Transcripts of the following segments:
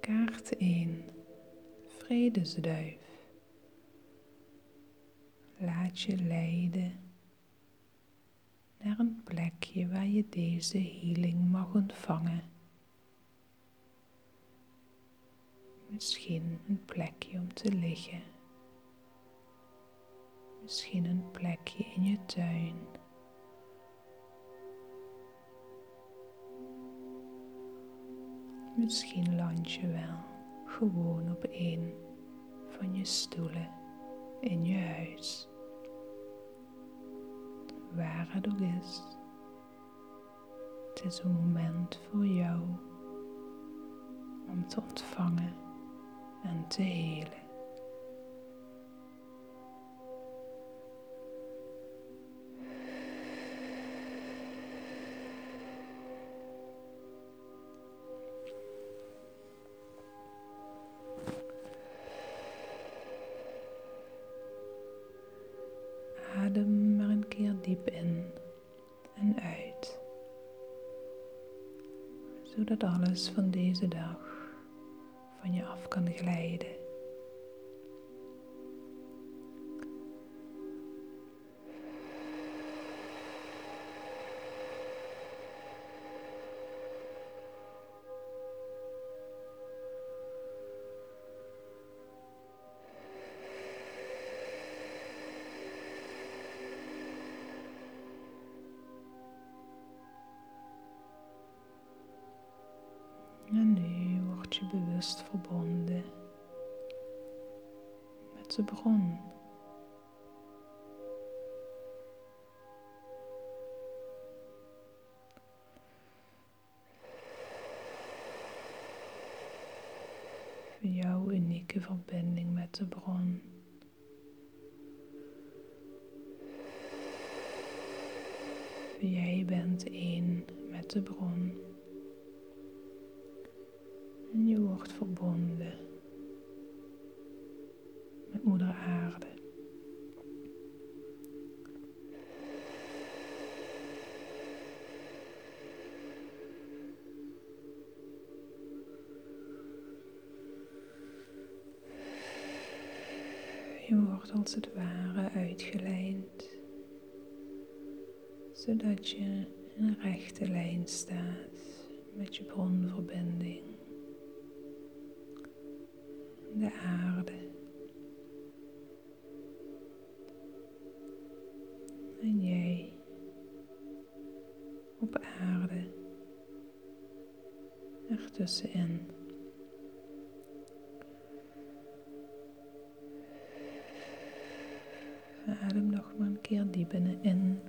Kaart 1. Vredesduif. Laat je leiden naar een plekje waar je deze healing mag ontvangen. Misschien een plekje om te liggen. Misschien een plekje in je tuin. Misschien land je wel gewoon op een van je stoelen in je huis. Waar het ook is. Het is een moment voor jou om te ontvangen en te helen. Zodat alles van deze dag van je af kan glijden. De bron. Jouw unieke verbinding met de bron. Jij bent één met de bron. Als het ware uitgelijnd, zodat je in een rechte lijn staat met je bronverbinding de aarde. En jij op aarde ertussenin. Nog maar een keer diep in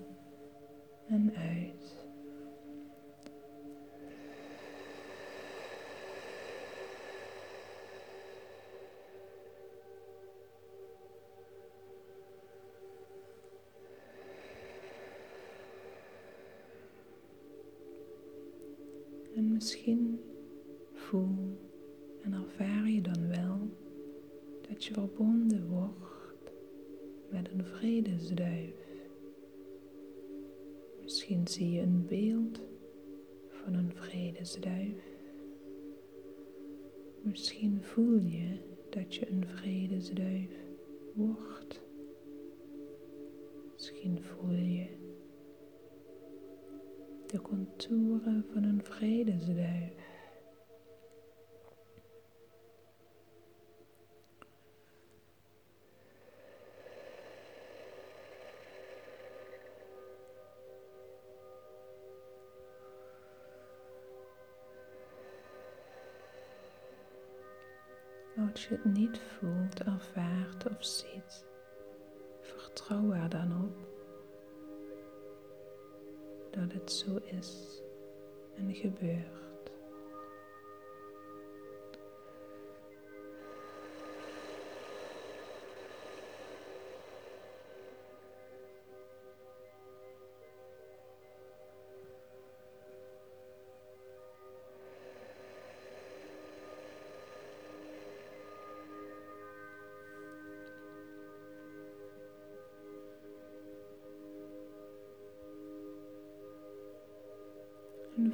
vredesduif. Misschien zie je een beeld van een vredesduif. Misschien voel je dat je een vredesduif wordt. Misschien voel je de contouren van een vredesduif. Als je het niet voelt, ervaart of ziet, vertrouw er dan op dat het zo is en gebeurt.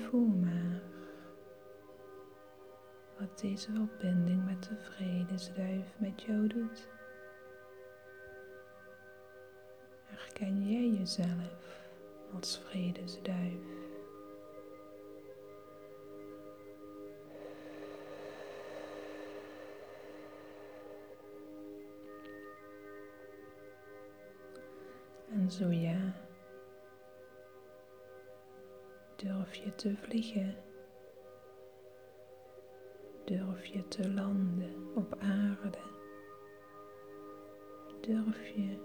Voel maar wat deze verbinding met de vredesduif met jou doet. Herken jij jezelf als vredesduif? En zo ja, durf je te vliegen. Durf je te landen op aarde? Durf je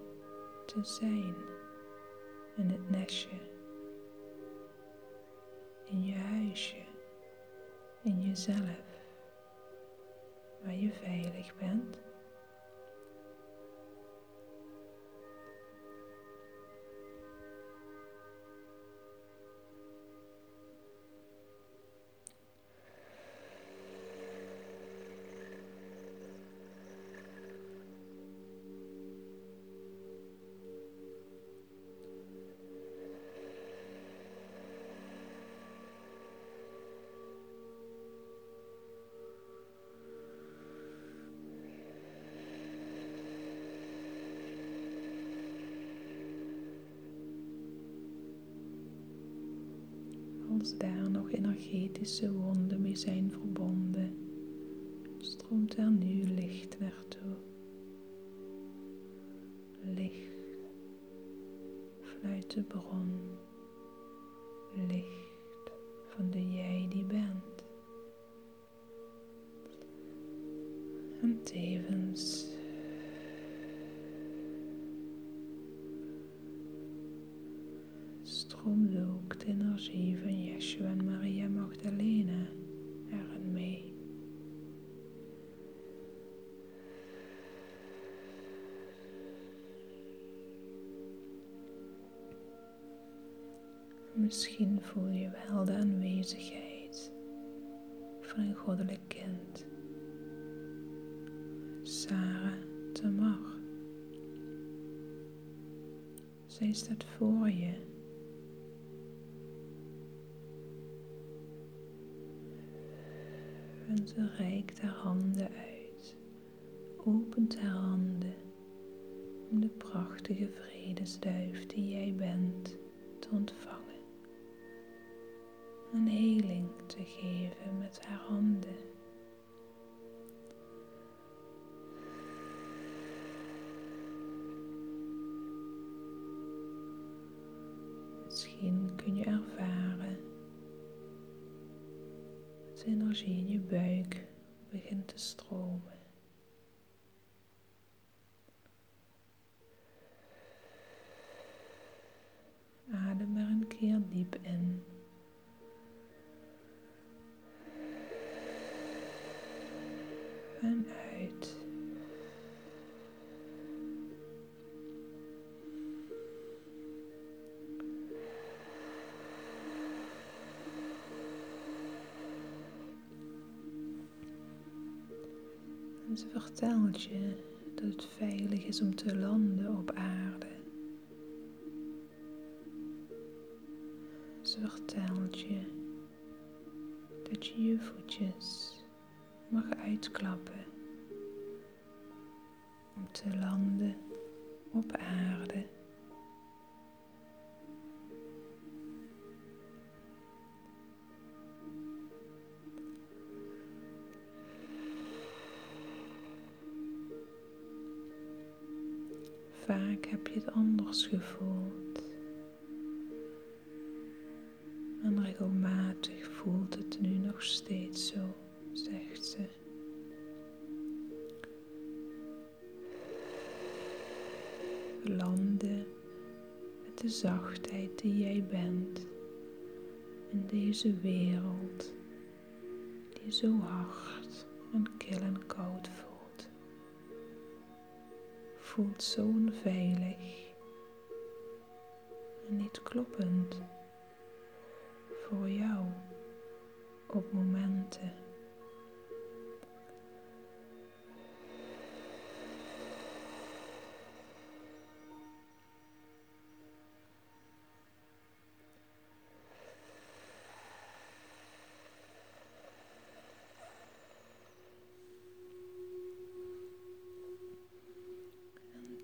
te zijn in het nestje, in je huisje, in jezelf, waar je veilig bent? Als daar nog energetische wonden mee zijn verbonden, stroomt er nu licht naartoe. Licht vanuit de bron, Misschien voel je wel de aanwezigheid van een goddelijk kind. Sarah Tamar. Zij staat voor je en ze reikt haar handen uit, opent haar handen om de prachtige vredesduif die jij bent te ontvangen. Een heling te geven met haar handen. Misschien kun je ervaren dat de energie in je buik begint te stromen. Adem er een keer diep in. En uit. En ze vertelt je dat het veilig is om te landen op aarde. Te landen op aarde. Vaak heb je het anders gevoeld. En regelmatig voelt het nu nog steeds zo, zegt ze. De zachtheid die jij bent in deze wereld die zo hard en kil en koud voelt. Voelt zo onveilig en niet kloppend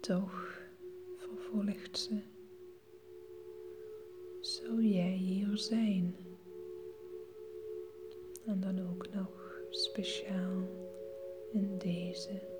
toch vervolgt ze, zou jij hier zijn? En dan ook nog speciaal in deze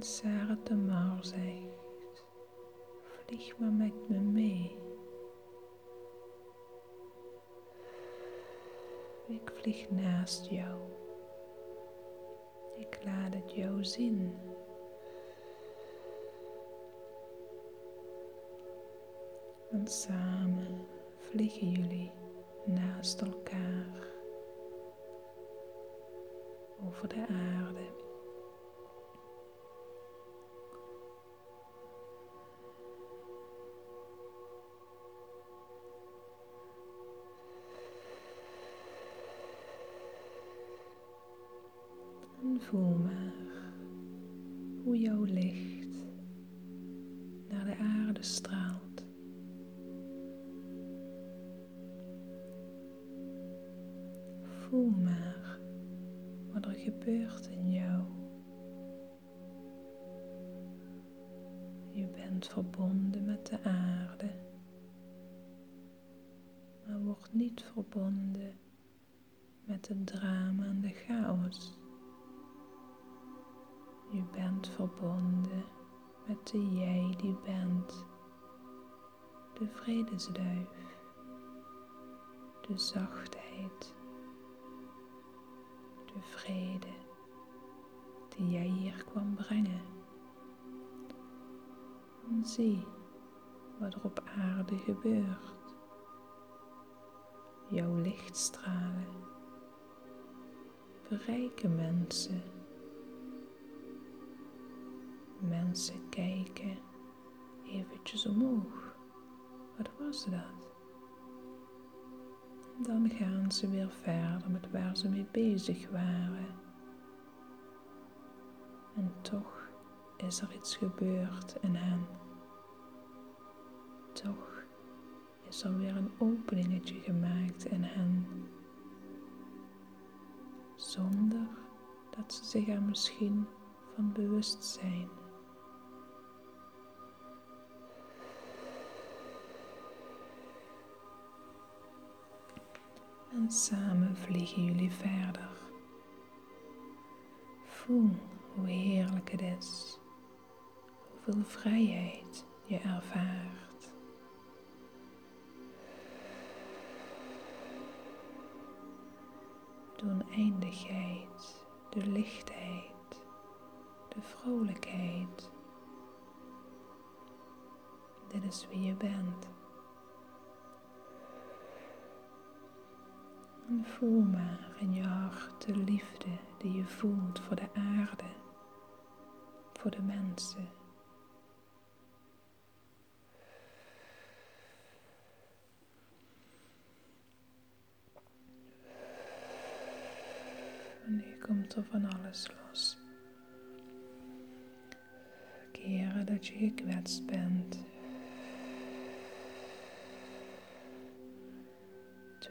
De Mar zegt, vlieg maar met me mee. Ik vlieg naast jou. Ik laat het jou zien. En samen vliegen jullie naast elkaar over de aarde. Voel maar hoe jouw licht naar de aarde straalt. Voel maar wat er gebeurt in jou. Je bent verbonden met de aarde, maar wordt niet verbonden met het drama en de chaos. Je bent verbonden met de jij die bent, de vredesduif, de zachtheid, de vrede die jij hier kwam brengen. En zie wat er op aarde gebeurt. Jouw lichtstralen bereiken mensen Mensen kijken eventjes omhoog. Wat was dat? Dan gaan ze weer verder met waar ze mee bezig waren. En toch is er iets gebeurd in hen. Toch is er weer een openingetje gemaakt in hen. Zonder dat ze zich er misschien van bewust zijn. En samen vliegen jullie verder. Voel hoe heerlijk het is, hoeveel vrijheid je ervaart. De oneindigheid, de lichtheid, de vrolijkheid. Dit is wie je bent. En voel maar in je hart de liefde die je voelt voor de aarde, voor de mensen. En nu komt er van alles los. Keren dat je gekwetst bent,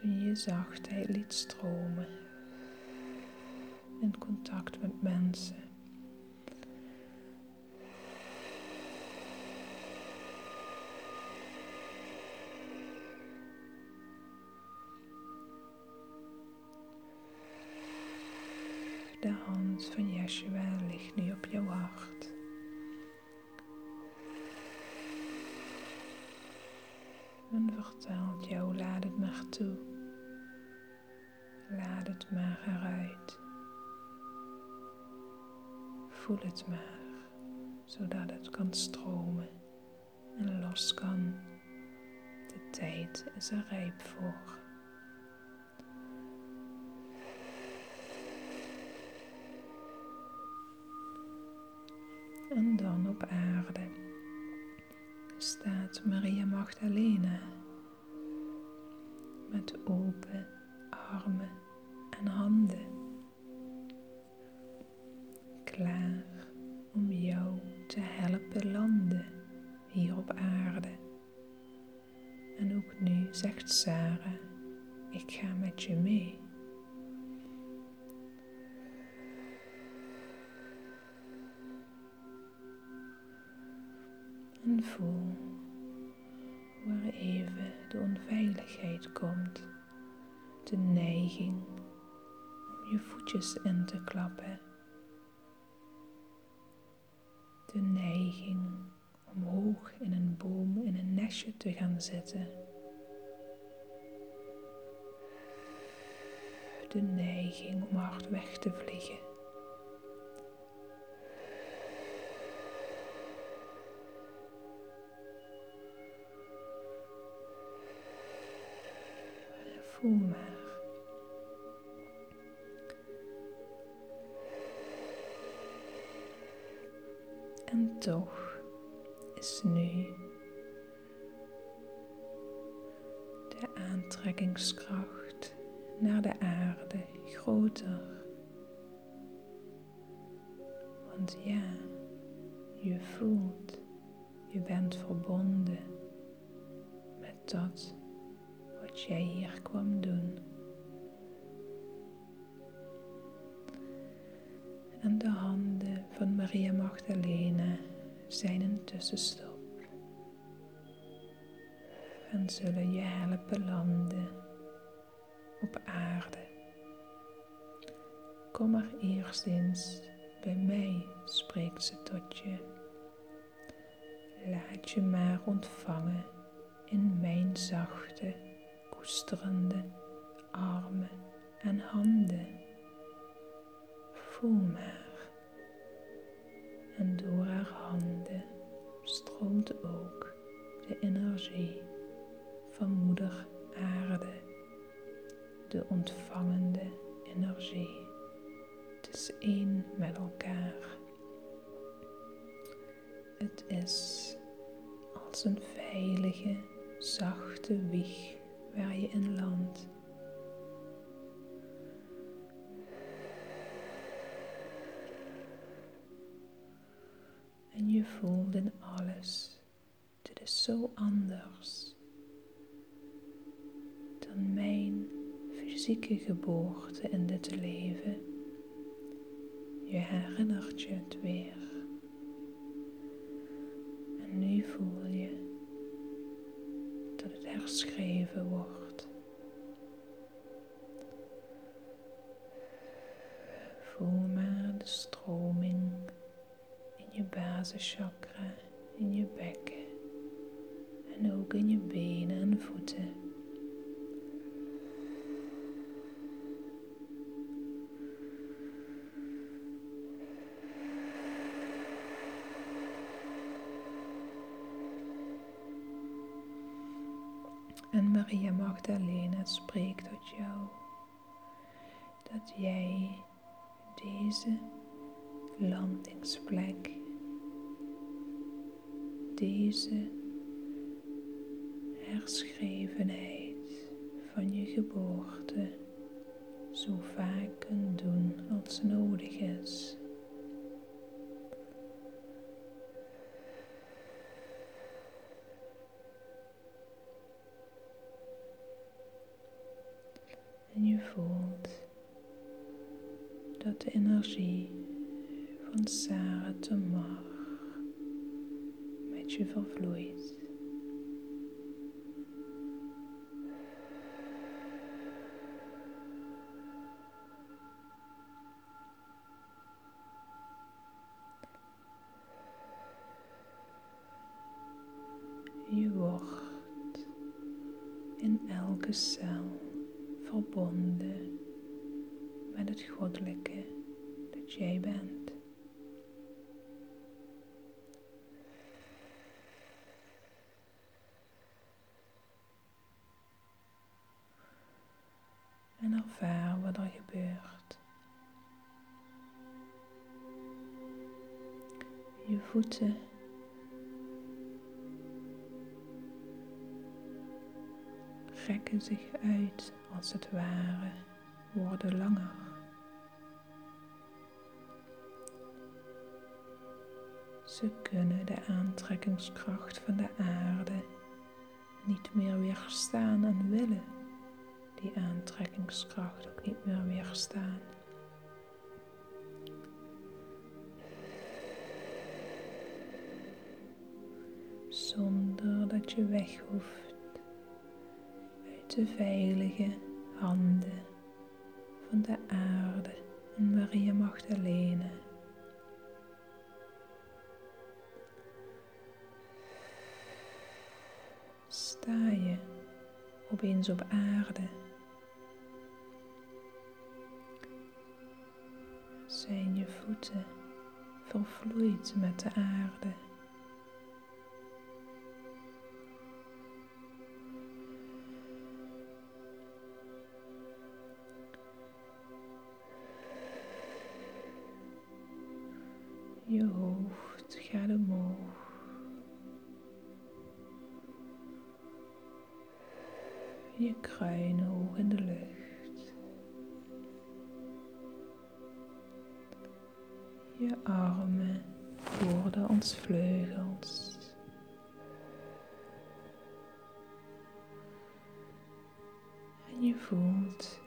je zachtheid liet stromen in contact met mensen. De hand van Yeshua ligt nu op jouw hart. En vertelt jou, laat het toe. Laat het maar eruit. Voel het maar, zodat het kan stromen en los kan. De tijd is er rijp voor. En dan op aarde staat Maria Magdalena met open armen en handen, klaar om jou te helpen landen hier op aarde. En ook nu zegt Sarah, ik ga met je mee. En voel er even de onveiligheid komt, de neiging om je voetjes in te klappen, de neiging om hoog in een boom in een nestje te gaan zitten. De neiging om hard weg te vliegen. Voel maar. Toch is nu de aantrekkingskracht naar de aarde groter. Want ja, je voelt, je bent verbonden met dat wat jij hier kwam doen. En de handen van Maria Magdalena zijn een tussenstop en zullen je helpen landen op aarde. Kom maar eerst eens bij mij, spreekt ze tot je. Laat je maar ontvangen in mijn zachte koesterende armen en handen. Voel maar. En door haar handen stroomt ook de energie van Moeder Aarde, de ontvangende energie. Het is één met elkaar. Het is als een veilige, zachte wieg waar je in landt. En je voelt in alles, dit is zo anders dan mijn fysieke geboorte in dit leven. Je herinnert je het weer. En nu voel je dat het herschreven wordt. In je bekken en ook in je benen en voeten. En Maria Magdalena spreekt tot jou dat jij deze landingsplek, deze herschrevenheid van je geboorte zo vaak kunt doen als nodig is. En je voelt dat de energie van Sarah Tamar vervloeit. Je wordt in elke cel verbonden met het goddelijke dat jij bent. Voeten rekken zich uit als het ware, worden langer. Ze kunnen de aantrekkingskracht van de aarde niet meer weerstaan en willen die aantrekkingskracht ook niet meer weerstaan. Dat je weg hoeft uit de veilige handen van de aarde en Maria Magdalena. Sta je opeens op aarde? Zijn je voeten vervloeid met de aarde? Je kruin hoog in de lucht. Je armen worden als vleugels. En je voelt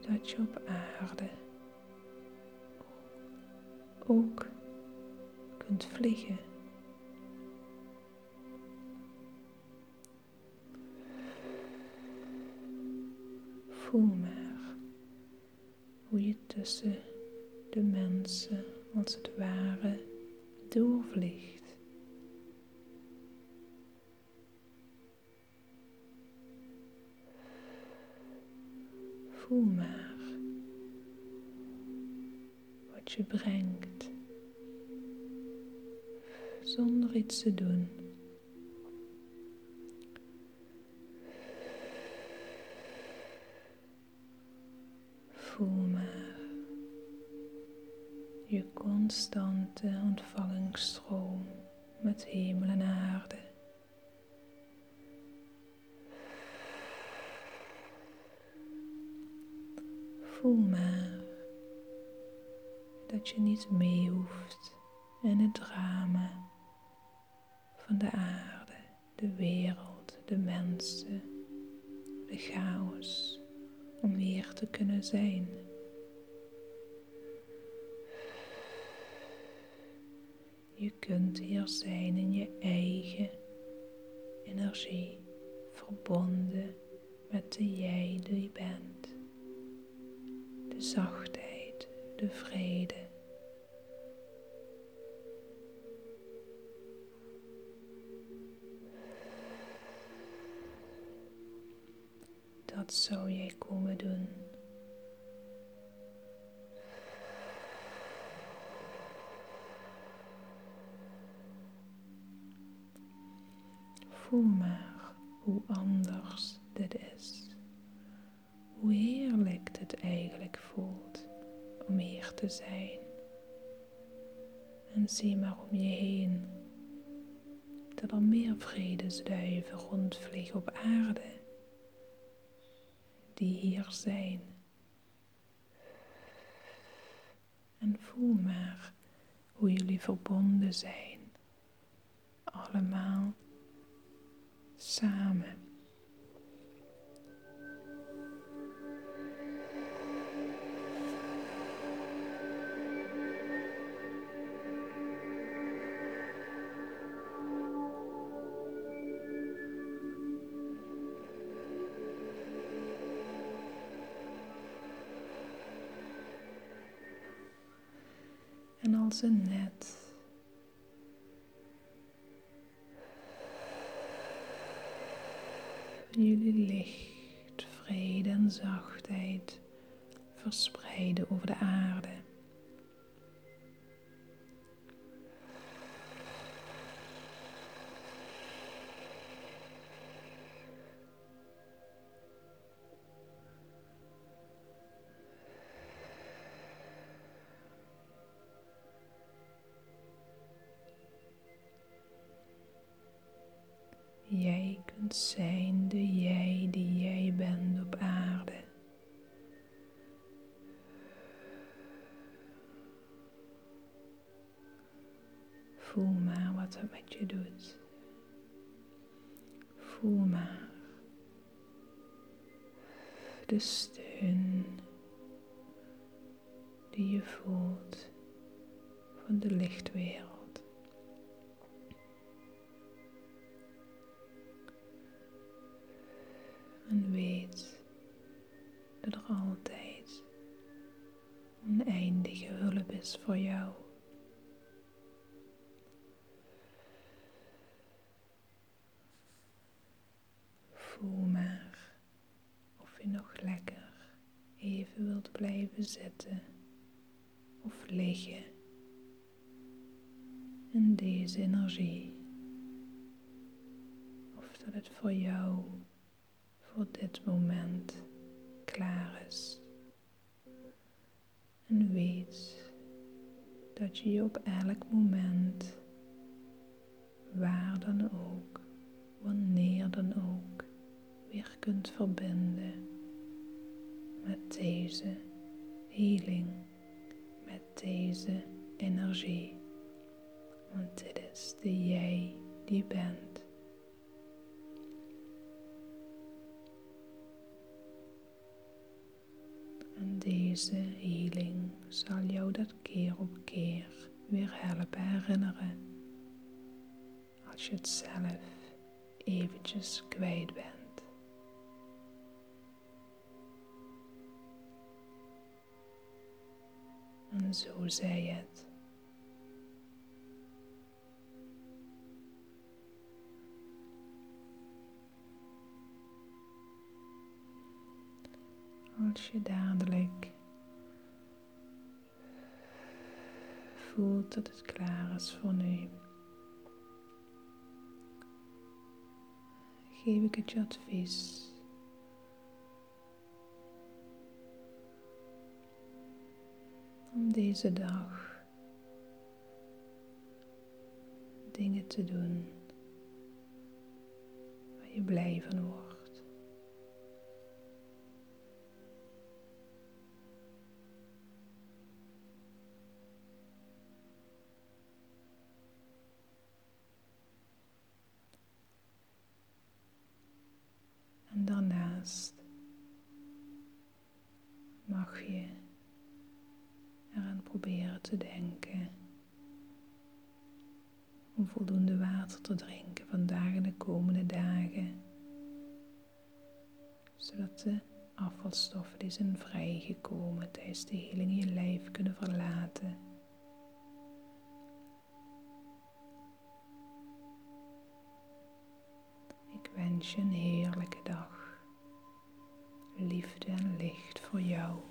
dat je op aarde ook kunt vliegen. Tussen de mensen als het ware doorvliegt. Voel maar wat je brengt zonder iets te doen. Constante ontvangingsstroom met hemel en aarde. Voel maar dat je niet mee hoeft in het drama van de aarde, de wereld, de mensen, de chaos, om hier te kunnen zijn. Kunt hier zijn in je eigen energie, verbonden met de jij die bent. De zachtheid, de vrede, dat zou jij komen doen. Voel maar hoe anders dit is. Hoe heerlijk het eigenlijk voelt om hier te zijn. En zie maar om je heen dat er meer vredesduiven rondvliegen op aarde die hier zijn. En voel maar hoe jullie verbonden zijn, allemaal samen. en als een net. Zijn de jij die jij bent op aarde. Voel maar wat het met je doet. Voel maar de steun die je voelt van de lichtwereld. Voel maar of je nog lekker even wilt blijven zitten of liggen in deze energie. Of dat het voor jou voor dit moment klaar is. En weet dat je je op elk moment, waar dan ook, wanneer dan ook, weer kunt verbinden met deze healing, met deze energie. Want dit is de jij die bent. En deze healing zal jou dat keer op keer weer helpen herinneren. Als je het zelf eventjes kwijt bent. En zo zei het. Als je dadelijk voelt dat het klaar is voor nu, geef ik het je advies deze dag dingen te doen waar je blij van wordt. En daarnaast mag je eraan proberen te denken om voldoende water te drinken vandaag en de komende dagen, zodat de afvalstoffen die zijn vrijgekomen tijdens de healing je lijf kunnen verlaten. Ik wens je een heerlijke dag. Liefde en licht voor jou.